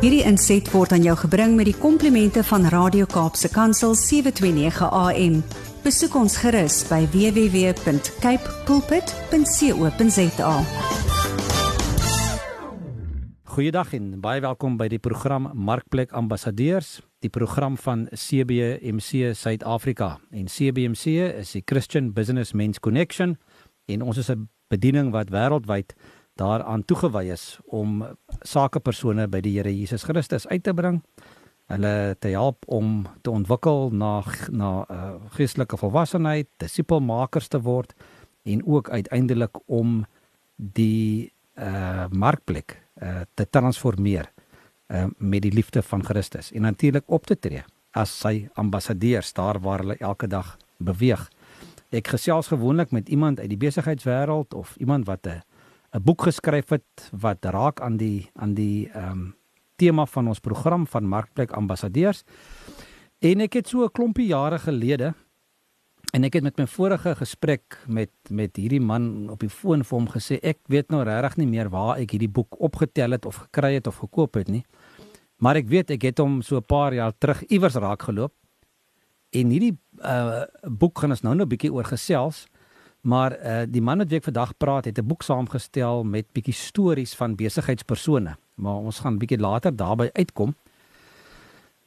Hierdie inset word aan jou gebring met die komplimente van Radio Kaapse Kansel 729 AM. Besoek ons gerus by www.cape pulpit.co.za. Goeiedag en baie welkom by die program Markplek Ambassadeurs, die program van CBMC Suid-Afrika. En CBMC is die Christian Business Men's Connection en ons is 'n bediening wat wêreldwyd daaraan toegewy is om sakepersone by die Here Jesus Christus uit te bring, hulle te help om te ontwikkel na na uh, geestelike volwassenheid, disipelmakers te word en ook uiteindelik om die uh markplek uh te transformeer uh met die liefde van Christus en natuurlik op te tree as sy ambassadeurs daar waar hulle elke dag beweeg. Ek gesels gewoonlik met iemand uit die besigheidswêreld of iemand wat 'n 'n boek geskryf het wat raak aan die aan die ehm um, tema van ons program van Markplek Ambassadeurs. En ek het so 'n klompie jare gelede en ek het met my vorige gesprek met met hierdie man op die foon vir hom gesê ek weet nou regtig nie meer waar ek hierdie boek opgetel het of gekry het of gekoop het nie. Maar ek weet ek het hom so 'n paar jaar terug iewers raak geloop. En hierdie uh boek gaan ons nou nou 'n bietjie oor gesels. Maar uh die man wat ek vandag praat het 'n boek saamgestel met bietjie stories van besigheidspersone. Maar ons gaan bietjie later daarby uitkom.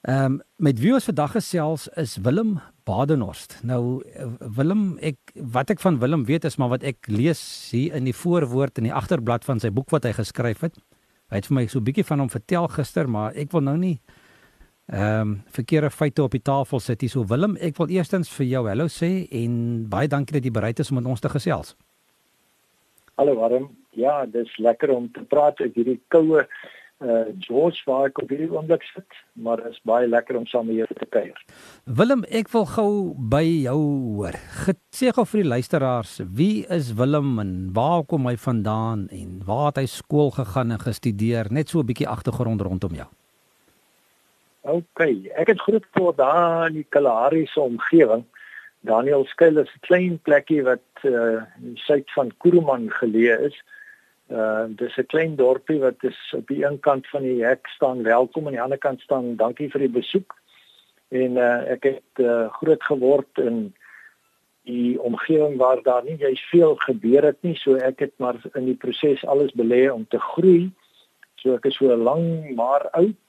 Ehm um, met wie ons vandag gesels is Willem Badenhorst. Nou eh, Willem, ek wat ek van Willem weet is maar wat ek lees hier in die voorwoord in die agterblad van sy boek wat hy geskryf het. Hy het vir my so 'n bietjie van hom vertel gister, maar ek wil nou nie ehm um, verkeerde feite op die tafel sit hier. So Willem, ek wil eerstens vir jou hallo sê en baie dankie dat jy bereid is om met ons te gesels. Hallo Warm. Ja, dis lekker om te praat uit hierdie koue uh George waar ek op hierdie oomblik sit, maar dit is baie lekker om saam met jou te kuier. Willem, ek wil gou by jou hoor. Sê gou vir die luisteraars, wie is Willem en waar kom hy vandaan en waar het hy skool gegaan en gestudeer? Net so 'n bietjie agtergrond rondom jou. OK, ek het groot geword daar in die Kalahari se omgewing. Daniel Skuil is 'n klein plekkie wat uh in suid van Kuruman geleë is. Uh dis 'n klein dorpie wat is op die een kant van die hek staan welkom en aan die ander kant staan dankie vir die besoek. En uh ek het uh, groot geword in die omgewing waar daar nie jy veel gebeur het nie, so ek het maar in die proses alles belê om te groei. So ek is so lank maar oud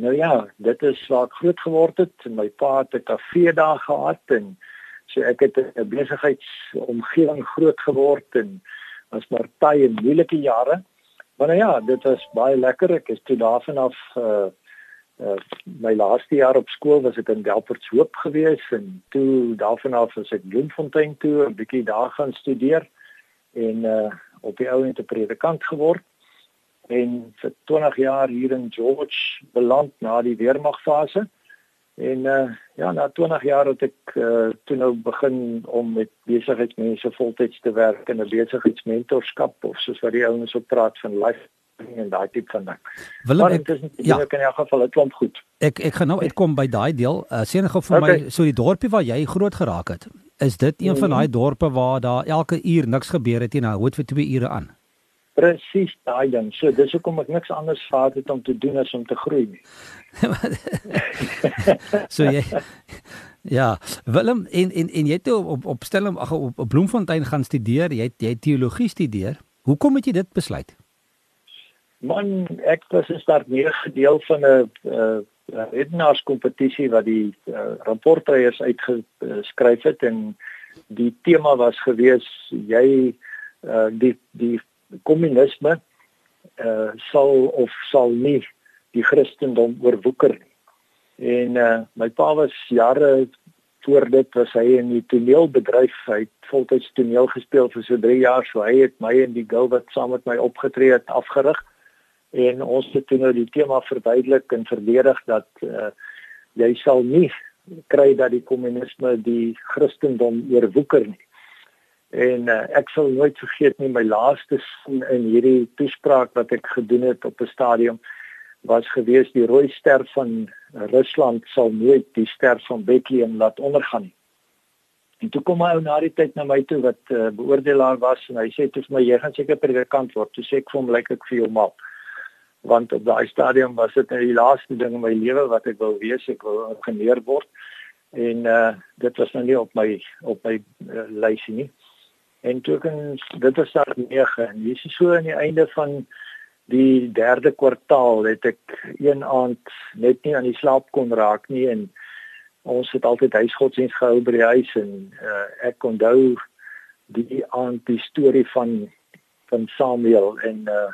Nou ja, dit is waar ek groot geword het. My pa het 'n kafee daar gehad en so ek het 'n besigheidsomgewing groot geword en was maar baie moeilike jare. Maar nou ja, dit was baie lekker. Ek is toe daarvan af uh uh my laaste jaar op skool was ek in Delports Hoop gewees en toe daarvan af was ek Bloemfontein toe 'n bietjie daar gaan studeer en uh op die ou end 'n predikant geword en vir 20 jaar hier in George beland na die weermagfase. En uh ja, na 20 jaar het ek uh toe nou begin om met besigheidsmense voltyds te werk in 'n besigheidsmentorskap of soos wat die ouens op praat van life en daai tipe van ding. Willem, ek, is ja, ek in elk geval dit klomp goed. Ek ek gaan nou uitkom by daai deel. Uh net gou vir okay. my so die dorpie waar jy groot geraak het. Is dit een van mhm. daai dorpe waar daar elke uur niks gebeur het nie, nou hoed vir 2 ure aan? Presies daai ding. So dis hoekom ek niks anders gehad het om te doen as om te groei nie. so jy Ja, Willem en en en jy het op op Stellenbosch ag op, op Bloemfontein gaan studeer. Jy het jy teologie studeer. Hoekom het jy dit besluit? Man, ek was daar meer gedeel van 'n uh, redenaarskompetisie wat die uh, rapportryers uitgeskryf het en die tema was gewees jy uh, die die kommunisme uh sal of sal nie die Christendom oorwoeker nie. En uh my pa was jare voor dit was hy in die toneelbedryf, hy het voltyds toneel gespeel vir so 3 jaar, so hy het my en die girl wat saam met my opgetree het afgerig en ons het toe nou die tema verduidelik en verdedig dat uh jy sal nie kry dat die kommunisme die Christendom oorwoeker nie. En uh, ek sal nooit vergeet nie my laaste sin in hierdie toespraak wat ek gedoen het op 'n stadium was gewees die rooi ster van Rusland sal nooit die ster van Bethlehem laat ondergaan nie. En toe kom hy ou na die tyd na my toe wat uh, beoordelaar was en hy sê toe vir my jy gaan seker predikant word. Toe sê ek vir hom lyk ek vir jou mal. want op daai stadium was dit nou die laaste ding in my lewe wat ek wou wees ek wou geneer word en uh dit was nou nie op my op my uh, lysie nie en toe kan dit was daar 9 en hier is so aan die einde van die derde kwartaal het ek een aand net nie aan die slaap kon raak nie en ons het altyd huisgodsdienst gehou by die huis en uh, ek onthou die aand die storie van van Samuel en uh,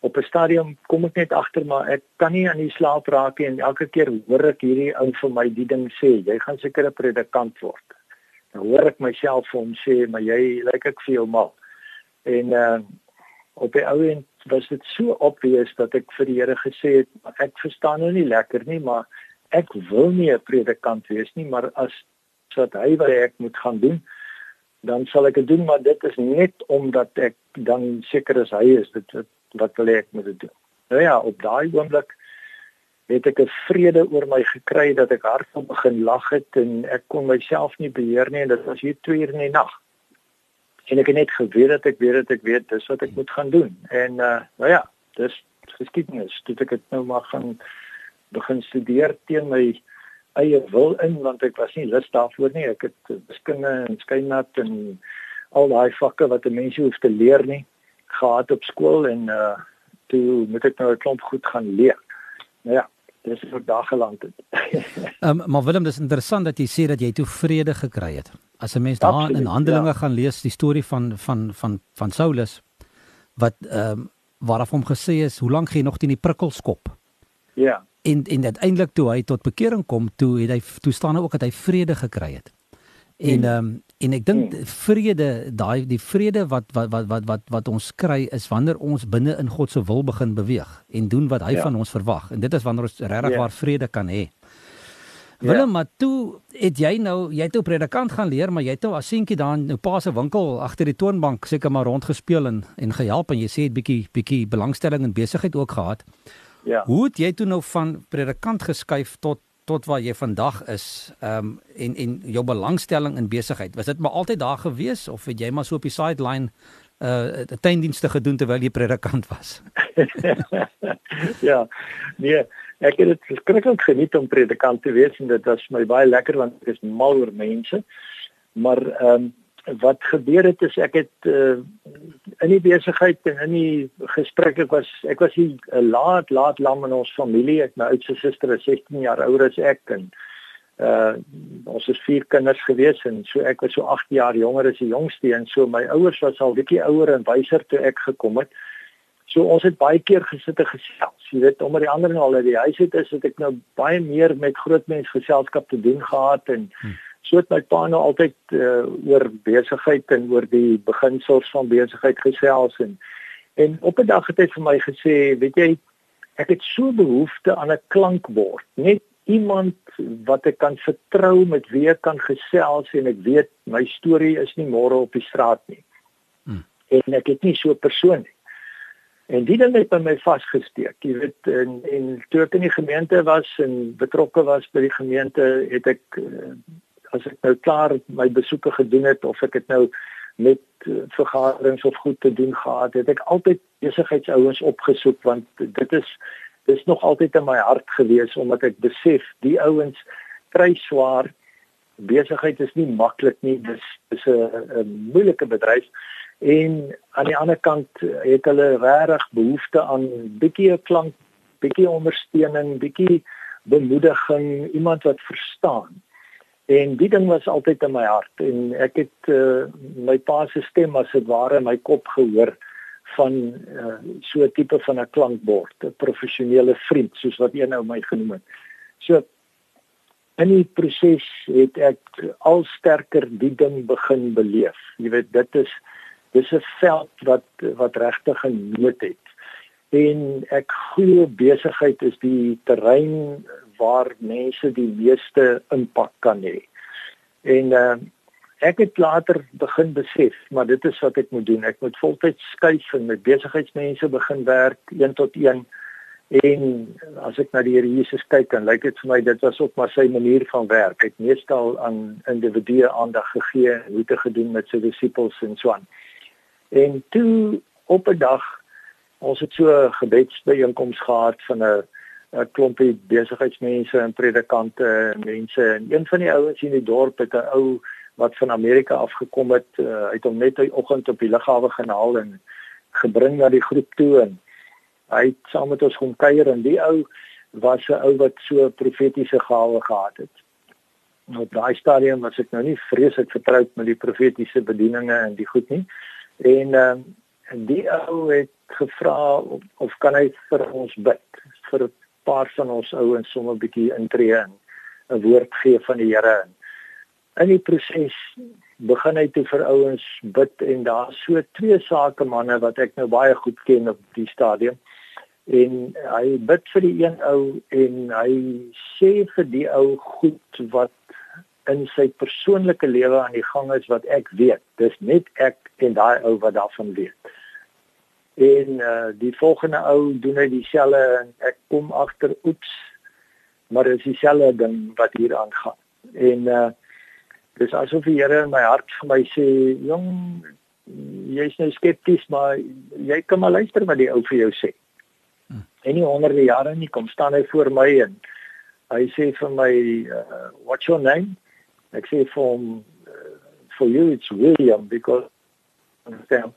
op 'n stadium kom ek net agter maar ek kan nie aan die slaap raak nie en elke keer hoor ek hierdie ou vir my die ding sê jy gaan seker 'n predikant word dan hoor ek myself vir hom sê maar jy lyk ek vir jou mal. En uh, op die ou end was dit so obvious dat ek vir die Here gesê het ek verstaan nou nie lekker nie maar ek wil nie 'n predikant wees nie maar as wat hy wil ek moet gaan doen dan sal ek dit doen. Maar dit is net omdat ek dan seker is hy is dit wat, wat wil ek moet doen. Nou ja op daai oomblik het ek 'n vrede oor my gekry dat ek hardop begin lag het en ek kon myself nie beheer nie en dit was hier 2 uur in die nag en ek het net geweet dat ek weet dat ek weet dis wat ek moet gaan doen. En uh nou ja, dis geskiedenis. Toe ek dit nou maar gaan begin studeer teen my eie wil in want ek was nie lus daarvoor nie. Ek het wiskunde en skynmat en al daai vakke wat 'n mens hoef te leer nie gehad op skool en uh toe moet ek nou 'n klomp goed gaan leer. Nou ja, dis vir dae geland het. Ehm um, maar Willem, dis interessant dat jy sê dat jy toe vrede gekry het. As 'n mens daar in Handelinge ja. gaan lees die storie van van van van Saulus wat ehm um, waarop hom gesê is, hoe lank gaan jy nog teen die prikkels kop? Ja. En en uiteindelik toe hy tot bekering kom, toe het hy toe staan hy ook dat hy vrede gekry het. En ehm um, en ek dink hmm. vrede, daai die vrede wat wat wat wat wat wat ons kry is wanneer ons binne in God se wil begin beweeg en doen wat hy ja. van ons verwag. En dit is wanneer ons regtig ja. waar vrede kan hê. Ja. Willem, maar toe het jy nou, jy het op predikant gaan leer, maar jy het nou as seentjie daar in jou pa se winkel agter die toonbank seker maar rondgespeel en en gehelp en jy sê het bietjie bietjie belangstelling en besigheid ook gehad. Ja. Hoe het jy toe nou van predikant geskuif tot tot waar jy vandag is ehm um, en en jou belangstelling in besigheid. Was dit maar altyd daar gewees of het jy maar so op die sideline uh tuindienste gedoen terwyl jy predikant was? Ja nee ek het dit skrikkelik geniet om predikant te wees en dit was my baie lekker want ek is mal oor mense. Maar ehm um, wat gebeur het is ek het uh, in die besigheid en in die gesprek ek was ek was hier uh, laat laat lam in ons familie. Ek my oudste suster is 16 jaar ouer as ek en uh ons is vier kinders gewees en so ek was so 8 jaar jonger as die jongste en so my ouers was al bietjie ouer en wyser toe ek gekom het. So ons het baie keer gesit en gesels. Jy weet omdat die ander nou al uit die huis het is het ek nou baie meer met groot mense geselskap te doen gehad en hmm So het my pa nou altyd uh, oor besigheid en oor die beginsels van besigheid gesels en en op 'n dag het hy vir my gesê, weet jy, ek het so behoefte aan 'n klankbord, net iemand wat ek kan vertrou met wie ek kan gesels en ek weet my storie is nie môre op die straat nie. Hmm. En ek het nie so 'n persoon nie. En dit het net by my vasgesteek. Jy weet en en toe ek in die gemeente was en betrokke was by die gemeente, het ek uh, as ek nou klaar my besoeke gedoen het of ek het nou met uh, vergaderings of goed te doen gehad het ek altyd besigheidsouens opgesoek want dit is dis nog altyd in my hart gewees omdat ek besef die ouens kry swaar. Besigheid is nie maklik nie dis is 'n moeilike bedryf. En aan die ander kant het hulle regtig behoefte aan bietjie klank bietjie ondersteuning bietjie bemoediging iemand wat verstaan En die ding was altyd in my hart en ek het uh, my pa se stem as dit ware in my kop gehoor van uh, so 'n tipe van 'n klankbord, 'n professionele vriend soos wat een nou my genoem het. So in die proses het ek al sterker die ding begin beleef. Jy weet dit is dis 'n veld wat wat regtig 'n nood het. En ek glo besigheid is die terrein waar mense die meeste impak kan hê. En uh, ek het later begin besef, maar dit is wat ek moet doen. Ek moet voltyds skuif en met besigheidsmense begin werk een tot een. En as ek na die Here Jesus kyk, dan lyk dit vir my dit was ook maar sy manier van werk. Hy het meestal aan individue aandag gegee, hoe te gedoen met sy disippels en so aan. En toe op 'n dag Ons het so 'n gebedsbijeenkoms gehad van 'n 'n klompie besigheidsmense en predikante en mense en een van die ouens in die dorp het 'n ou wat van Amerika afgekom het, uh, het hom net die oggend op die lughawe genaal en gebring na die groep toe en hy het saam met ons kom kuier en die ou was 'n ou wat so profetiese gawe gehad het. Nou daai stadium was ek nou nie vreeslik vertroud met die profetiese bedieninge en die goed nie. En uh, die ou het gevra of, of kan hy vir ons bid vir paar van ons ouens sommer 'n bietjie intree en 'n woord gee van die Here en in die proses begin hy te vir ouens bid en daar so twee sake manne wat ek nou baie goed ken op die stadium. En hy bid vir die een ou en hy sê vir die ou goed wat in sy persoonlike lewe aan die gang is wat ek weet. Dis net ek en daai ou wat daarvan weet en uh, die volgende ou doen hy dieselfde en ek kom agter oeps maar dit is dieselfde ding wat hier aangaan. En uh, dis asof die Here in my hart vir my sê jong jy's nou skepties maar jy kan maar luister wat die ou vir jou sê. Hmm. en nie honderde jare nie kom staan hy voor my en hy sê vir my uh, what's your name? Ek sê vir hom uh, for you it's William because understand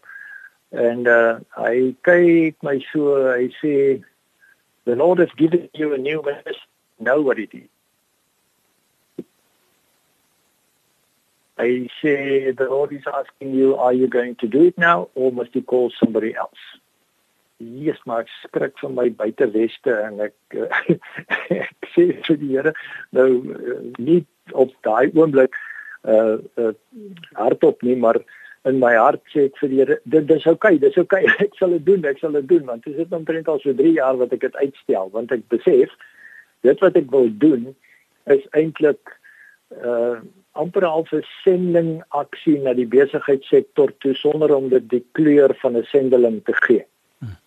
En uh hy kyk my so, hy sê the Lord has given you a new message. Know what it is. I say the Lord is asking you, are you going to do it now or must you call somebody else? Yes, maar ek skrik van my buiteweste en ek ek sê vir die Here nou uh, nie op daai oomblik uh, uh hardop nie, maar in my hart sê ek vir die Here dit dis oukei okay, dis oukei okay, ek sal dit doen ek sal dit doen want dit is omtrent al so 3 jaar wat ek dit uitstel want ek besef dit wat ek wil doen is eintlik uh amper al 'n sending aksie na die besigheidssektor toe sonder om dit die kleur van 'n sendeling te gee. Hmm.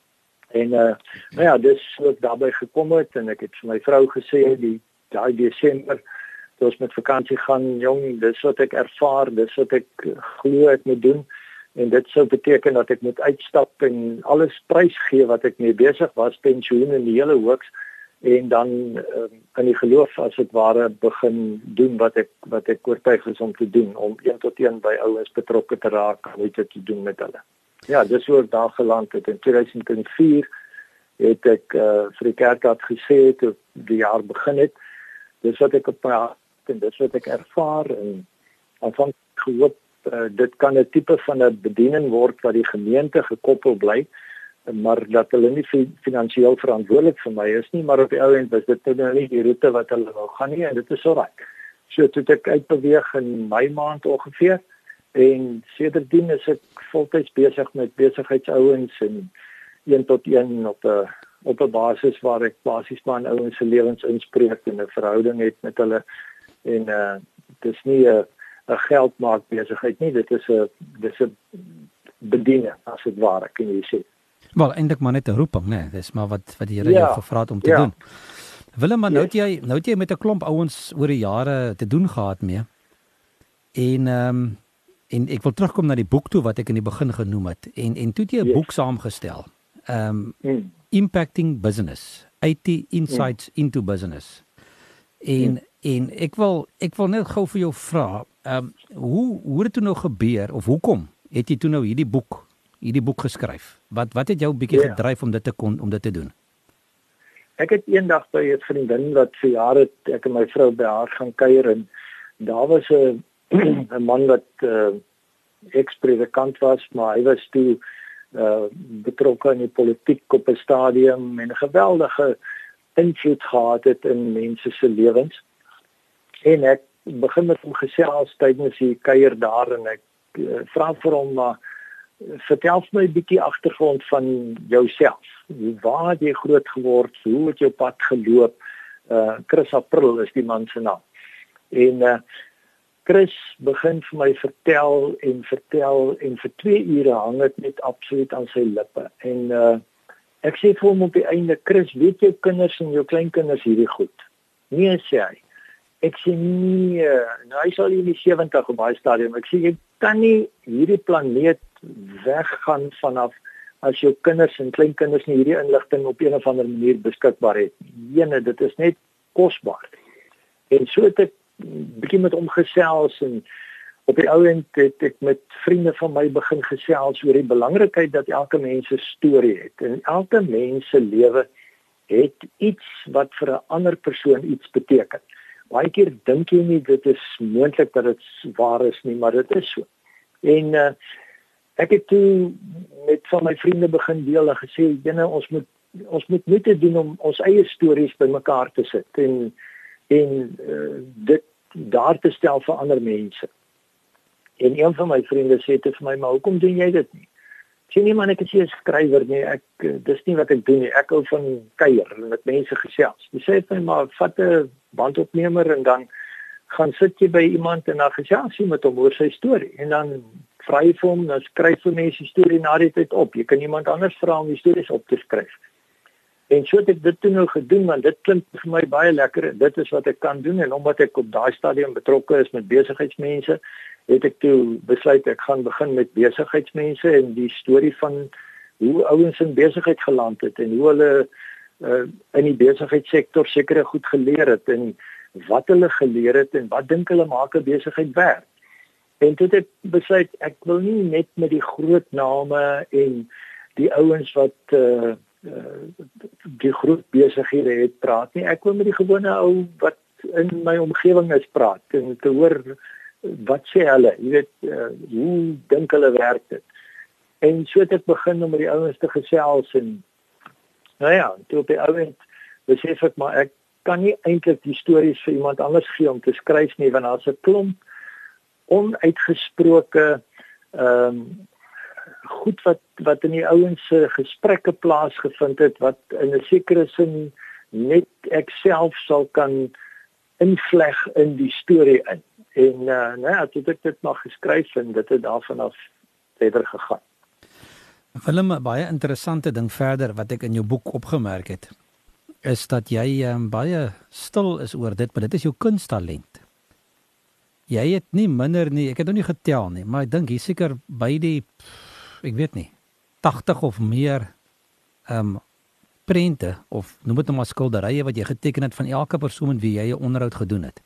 En uh nou ja, dis wat daarbey gekom het en ek het vir my vrou gesê die daai Desember toe ons met vakansie gaan, jong, dis wat ek ervaar, dis wat ek glo ek moet doen en dit sou beteken dat ek moet uitstap en alles prysgee wat ek mee besig was, pensioen en die hele hoeks en dan uh, in die geloof as dit ware begin doen wat ek wat ek oortuig is om te doen om een tot een by ouens betrokke te raak om iets te doen met hulle. Ja, dis hoe ek daar geland het in 2004 het ek uh, vir die kerk het gesê toe die jaar begin het. Dis wat ek op my en dis wat ek ervaar en van gehoop uh, dit kan 'n tipe van 'n bediening word wat die gemeente gekoppel bly maar dat hulle nie finansiëel verantwoordelik vir my is nie maar op die ou end was dit nou nie die roete wat hulle wou gaan nie en dit is alraai. So toe ek uitbeweeg in my maand ongeveer en sedertdien is ek voltyds besig met besigheidsouens en een tot een op 'n op 'n basis waar ek basies maar ouens se lewens inspreek en 'n verhouding het met hulle en uh dis nie 'n 'n geldmaak besigheid nie dit is 'n dis 'n bediening as dit ware kan jy sê Wel eintlik maar net 'n roeping nê nee. dis maar wat wat die Here ja, jou gevra het om te ja. doen Willem maar nou jy nou jy met 'n klomp ouens oor die jare te doen gehad mee en ehm um, en ek wil terugkom na die boek toe wat ek in die begin genoem het en en toe het jy 'n yes. boek saamgestel ehm um, hmm. impacting business 80 insights hmm. into business en hmm En ek wil ek wil net gou vir jou vra, ehm um, hoe hoe het dit nou gebeur of hoekom het jy toe nou hierdie boek hierdie boek geskryf? Wat wat het jou bietjie ja. gedryf om dit te kon om dit te doen? Ek het eendag by 'n vriendin wat vir jare ek en my vrou by haar gaan kuier en daar was 'n 'n man wat uh, ekspredikant was, maar hy was toe uh, betrokke in die politiek op 'n stadium en 'n geweldige invloed gehad het in mense se lewens en ek begin met hom gesels tydens die kuier daar en ek uh, vra vir hom maar vertel my 'n bietjie agtergrond van jouself. Waar het jy groot geword? Hoe het jou pad geloop? Uh Chris April is die man se naam. En uh Chris begin vir my vertel en vertel en vir 2 ure hang dit net absoluut aan sy lippe. En uh ek sê vir hom op die einde, Chris, weet jou kinders en jou kleinkinders hierdie goed? Nee sê hy ek sê nee, nou hy sal in die 70 op baie stadium. Ek sê jy kan nie hierdie planeet weggaan vanaf as jou kinders en kleinkinders nie hierdie inligting op een of ander manier beskikbaar het nie. Ene, dit is net kosbaar. En so het ek bietjie met hom gesels en op die ou end het ek met vriende van my begin gesels oor die belangrikheid dat elke mens 'n storie het en elke mens se lewe het iets wat vir 'n ander persoon iets beteken. Baie keer dink jy nie dit is moontlik dat dit waar is nie, maar dit is so. En uh, ek het toe met van my vriende begin deel en gesê, "Jene, ons moet ons moet net doen om ons eie stories bymekaar te sit en en uh, dit daar te stel vir ander mense." En een van my vriende sê te vir my, "Maar hoekom doen jy dit nie?" Sien nie man ek is nie 'n skrywer nie. Ek dis nie wat ek doen nie. Ek hou van kuier en met mense gesels. Jy sê vir my maar vat 'n bandopnemer en dan gaan sit jy by iemand en dan gesels jy met hom oor sy storie en dan vra jy vir hom dan skryf vir mense die storie na die tyd op. Jy kan iemand anders vra om die stories op te skryf. En so het ek dit toe nou gedoen want dit klink vir my baie lekker. Dit is wat ek kan doen en omdat ek op daai stadium betrokke is met besigheidsmense, het ek toe besluit ek gaan begin met besigheidsmense en die storie van hoe ouens in besigheid geland het en hoe hulle uh, in die besigheidssektor sekere goed geleer het en wat hulle geleer het en wat dink hulle maak 'n besigheid werk. En toe het ek besluit ek wil nie net met die groot name en die ouens wat uh, die groot besighede het praat nie. Ek wil met die gewone ou wat in my omgewing is praat en te hoor wat sê hulle? Jy weet, uh, hoe dink hulle werk dit? En so het ek begin om met die ouens te gesels en nou ja, toe op die ouend besef ek maar ek kan nie eintlik die stories vir iemand anders gee om te skryf nie want daar's 'n klomp onuitgesproke ehm um, goed wat wat in die ouens se gesprekke plaasgevind het wat in 'n sekere sin net ek self sal kan invleg in die storie in. En uh, nou ja, dit het dit nog geskryf en dit het daarvan af verder gegaan. Willem, 'n baie interessante ding verder wat ek in jou boek opgemerk het, is dat jy um, baie stil is oor dit, maar dit is jou kunsttalent. Jy het nie minder nie, ek het nog nie getel nie, maar ek dink hier seker by die ek weet nie 80 of meer ehm um, prente of noem dit nou maar skilderye wat jy geteken het van elke persoon met wie jy 'n onderhoud gedoen het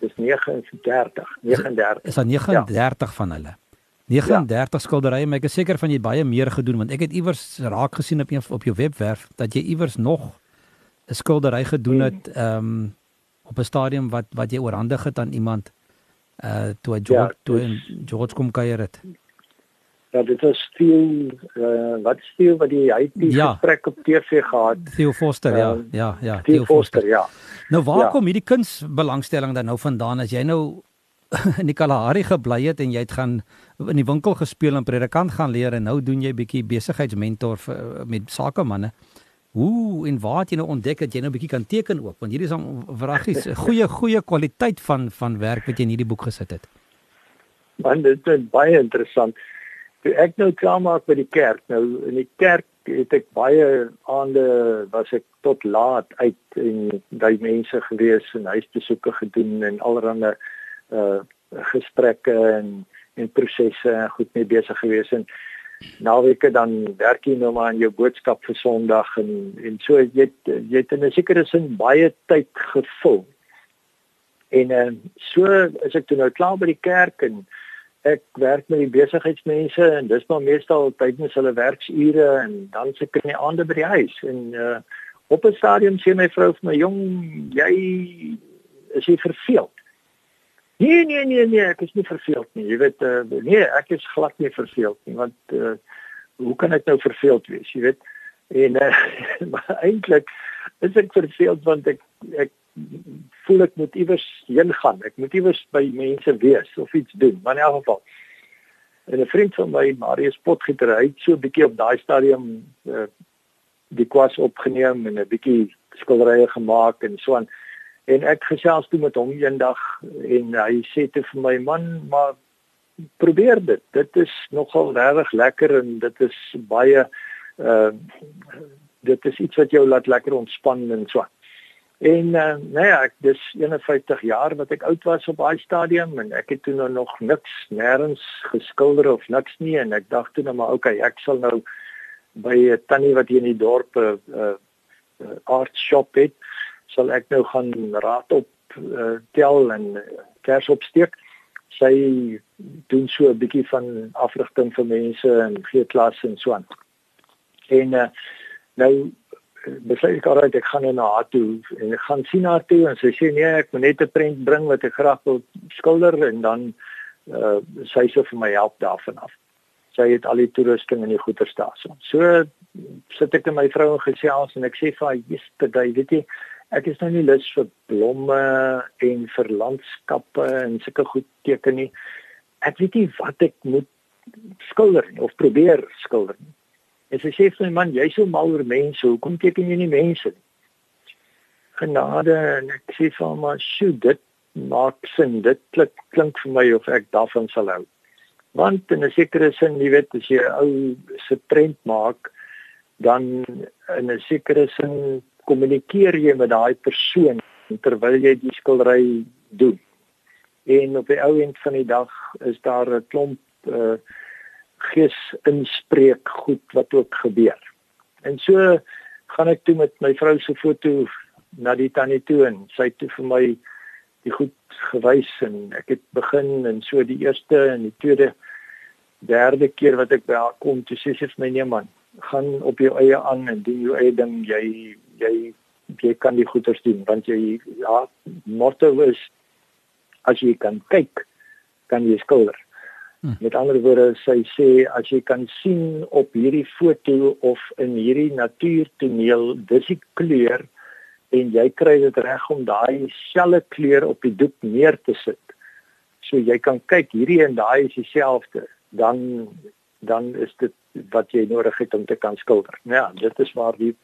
dis 39 39 is daar 39 ja. van hulle 39 ja. skilderye maar ek is seker van jy baie meer gedoen want ek het iewers raak gesien op een, op jou webwerf dat jy iewers nog 'n skildery gedoen hmm. het ehm um, op 'n stadium wat wat jy oorhandig het aan iemand uh toe hy George, ja, toe in George kom kuier het Ja, dit is veel uh, wat steel wat die hy die ja. gesprek op TV gehad. Theo Foster, uh, ja, ja, ja, Theo, Theo Foster, Foster, ja. Nou waar ja. kom hierdie kunsbelangstelling dan nou vandaan as jy nou in die Kalahari gebly het en jy het gaan in die winkel gespeel en predikant gaan leer en nou doen jy bietjie besigheidsmentor vir, met sakemanne. Hoe en waar het jy nou ontdek dat jy nou bietjie kan teken ook want hierdie is 'n vragies goeie goeie kwaliteit van van werk wat jy in hierdie boek gesit het. Man dit is baie interessant. Ek nou klaar maak by die kerk. Nou in die kerk het ek baie aande was ek tot laat uit en daai mense gewees en huisbesoeke gedoen en allerlei uh gesprekke en en prosesse en goed mee besig gewees en naweke dan werk jy nou maar aan jou boodskap vir Sondag en en so jy jy het in 'n sekere sin baie tyd gevul. En uh, so as ek toe nou klaar by die kerk en ek werk met die besigheidsmense en dis maar meestal tydens hulle werksure en dan se ek in die aande by die huis. En uh, op 'n stadium sê my vrou vir my jong jy is jy verveeld? Nee nee nee nee ek is nie verveeld nie. Jy weet uh, nee ek is glad nie verveeld nie want uh, hoe kan ek nou verveeld wees jy weet? En uh, eintlik is ek verveeld want ek ek voel ek moet iewers heen gaan. Ek moet iewers by mense wees of iets doen. Maar in elk geval. En 'n vriend van my, Marius Potgieter, hy het so 'n bietjie op daai stadium uh, die kwas opgeneem en 'n bietjie skilderye gemaak en so aan. En ek gesels toe met hom eendag en hy sê te vir my man, maar probeer dit. Dit is nogal regtig lekker en dit is baie uh dit is iets wat jou laat lekker ontspan en so aan. En uh, nou ja, ek dis 51 jaar wat ek oud was op daai stadium en ek het toe nou nog niks nêrens geskilder of niks nie en ek dink toe nou maar okay, ek sal nou by 'n tannie wat hier in die dorp 'n uh, uh, art shop het, sal ek nou gaan raad op uh, tel en kers opsteek. Sy doen so 'n bietjie van afrigting vir mense en gee klas en so aan. En uh, nou besluit ek alraai ek gaan na haar toe en ek gaan sien haar toe en sy sê nee ek moet net 'n prent bring wat ek graag wil skilder en dan uh, sy sê vir my help daarvan af. Sy het al die toerusting en die goeder staan. So sit ek met my vrou en gesels en ek sê vir haar yesterday weet jy ek is nou nie lus vir blomme en vir landskappe en sulke goed teken nie. Ek weet nie wat ek moet skilder nie, of probeer skilder nie. En sy sê vir my man, jy's so mal oor mense, hoekom teken jy nie mense nie? Genade en ek sê vir hom, "Sjoe, dit maak sin. Dit klink klink vir my of ek daarvan sal hou." Want in 'n sekere sin, jy weet, as jy ou se prent maak, dan in 'n sekere sin kommunikeer jy met daai persoon terwyl jy die skildery doen. En op die ou end van die dag is daar 'n klomp uh, gees inspreek goed wat ook gebeur. En so gaan ek toe met my vrou se foto na die tannie toe en sy het toe vir my die goed gewys en ek het begin en so die eerste en die tweede derde keer wat ek by haar kom toe sê sy vir my nee man gaan op jou eie aan en doen jou eie ding jy jy jy kan die goeders doen want jy ja motto is as jy kan kyk kan jy skilder Hmm. Met ander woorde, sy sê as jy kan sien op hierdie foto of in hierdie natuurtoneel, dis die kleur en jy kry dit reg om daai selfe kleur op die doek neer te sit. So jy kan kyk hierdie en daai is dieselfde, dan dan is dit wat jy nodig het om te kan skilder. Ja, dit is waar die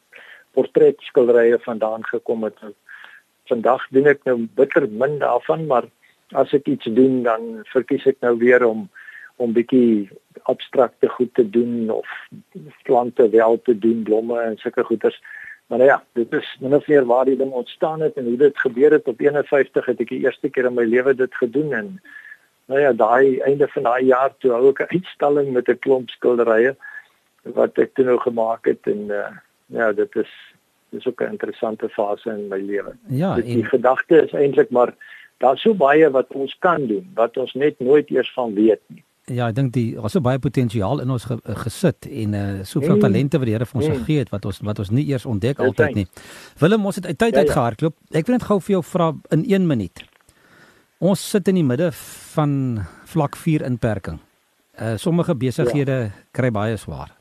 portretskilderye vandaan gekom het. Vandag doen ek nou bitter min daarvan, maar as ek iets doen dan verkies ek nou weer om om bietjie abstrakte goed te doen of plante wel te doen, blomme en sulke goeders. Maar ja, dit is min of meer waar die ding ontstaan het en hoe dit gebeur het op 51 het ek die eerste keer in my lewe dit gedoen en nou ja, daai einde van daai jaar toe hou ek 'n uitstalling met 'n klomp skilderye wat ek toe nou gemaak het en uh, ja, dit is dis ook 'n interessante fase in my lewe. Ja, dit, die en... gedagte is eintlik maar daar's so baie wat ons kan doen wat ons net nooit eers van weet nie. Ja, ek dink die daar's so baie potensiaal in ons ge, uh, gesit en uh soveel mm. talente wat die Here vir ons mm. gegee het wat ons wat ons nie eers ontdek That's altyd nie. Willem, ons het uit tyd ja, uit ja. gehardloop. Ek wil net gou vir jou vra in 1 minuut. Ons sit in die midde van vlak 4 inperking. Uh sommige besighede ja. kry baie swaar.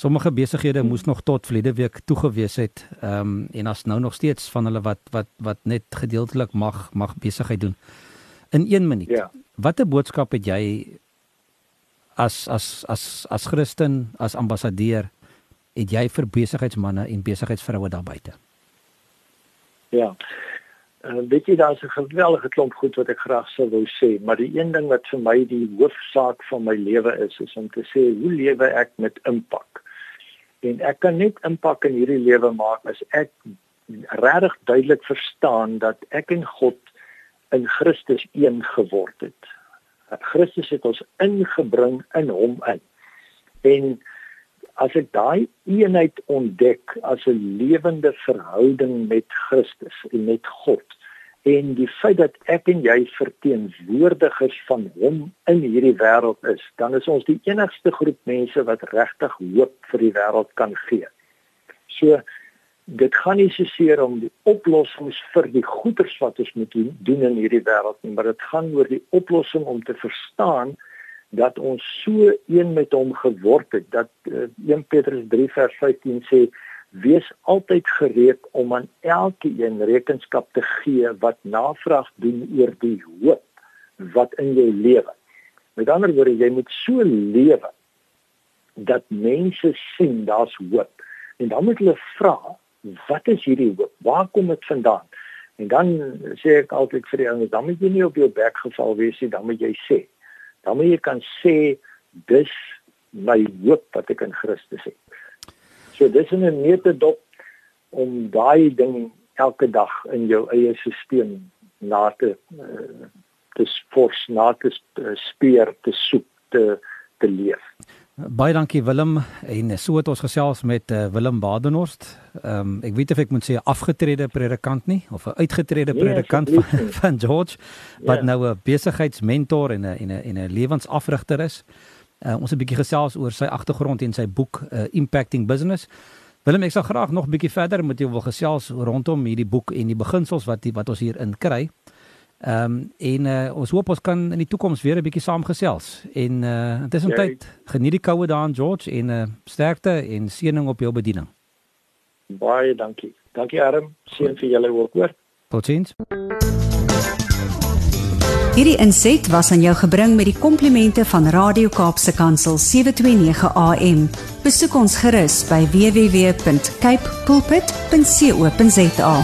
Sommige besighede mm. moes nog tot verlede week toegewees het. Ehm um, en as nou nog steeds van hulle wat wat wat net gedeeltelik mag mag besigheid doen. In 1 minuut. Ja. Watter boodskap het jy as as as as Christen, as ambassadeur het jy vir besigheidsmense en besigheidsvroue daar buite? Ja. Uh, weet jy daar's 'n geweldige klomp goed wat ek graag sou wou sê, maar die een ding wat vir my die hoofsaak van my lewe is, is om te sê hoe lewe ek met impak. En ek kan net impak in hierdie lewe maak as ek regtig duidelik verstaan dat ek en God in Christus een geword het. Christus het ons ingebring in hom in. En as ek daai eenheid ontdek as 'n lewende verhouding met Christus en met God en die feit dat ek en jy verteenwoordigers van hom in hierdie wêreld is, dan is ons die enigste groep mense wat regtig hoop vir die wêreld kan gee. So dit gaan nie so seer om die oplossings vir die goeders wat ons moet doen, doen in hierdie wêreld nie, maar dit gaan oor die oplossing om te verstaan dat ons so een met hom geword het dat uh, eh, 1 Petrus 3 vers 15 sê wees altyd gereed om aan elkeen rekenskap te gee wat navraag doen oor die hoop wat in jou lewe. Met ander woorde, jy moet so lewe dat mense sien daar's hoop. En dan moet hulle vra, wat is hierdie hoop? Waar kom dit vandaan? En dan sê ek altyd vir die ouens, dan moet jy nie op jou bek geval wees nie, dan moet jy sê. Dan moet jy kan sê dis my hoop wat ek in Christus het. So dis 'n metodop om daai ding elke dag in jou eie stelsel na te uh, te fors na te uh, speer te soek te te leef. Baie dankie Willem en so het ons gesels met uh, Willem Badenhorst. Ehm um, ek weet of ek moet sê afgetrede predikant nie of 'n uitgetrede nee, predikant van, van George wat ja. nou 'n besigheidsmentor en 'n en 'n en 'n lewensafrigter is. Uh, ons het 'n bietjie gesels oor sy agtergrond en sy boek uh, Impacting Business. Willem, ek sal graag nog 'n bietjie verder met jou wil gesels rondom hierdie boek en die beginsels wat die, wat ons hier in kry. Ehm um, en uh, ons hoop ons kan in die toekoms weer 'n bietjie saamgesels. En uh intussen tyd geniet die koue daar in George en uh sterkte en seëning op jou bediening. Baie dankie. Dankie Arm. Seën vir julle ook hoor. Totsiens. Hierdie inset was aan jou gebring met die komplimente van Radio Kaapse Kansel 729 AM. Besoek ons gerus by www.cape pulpit.co.za.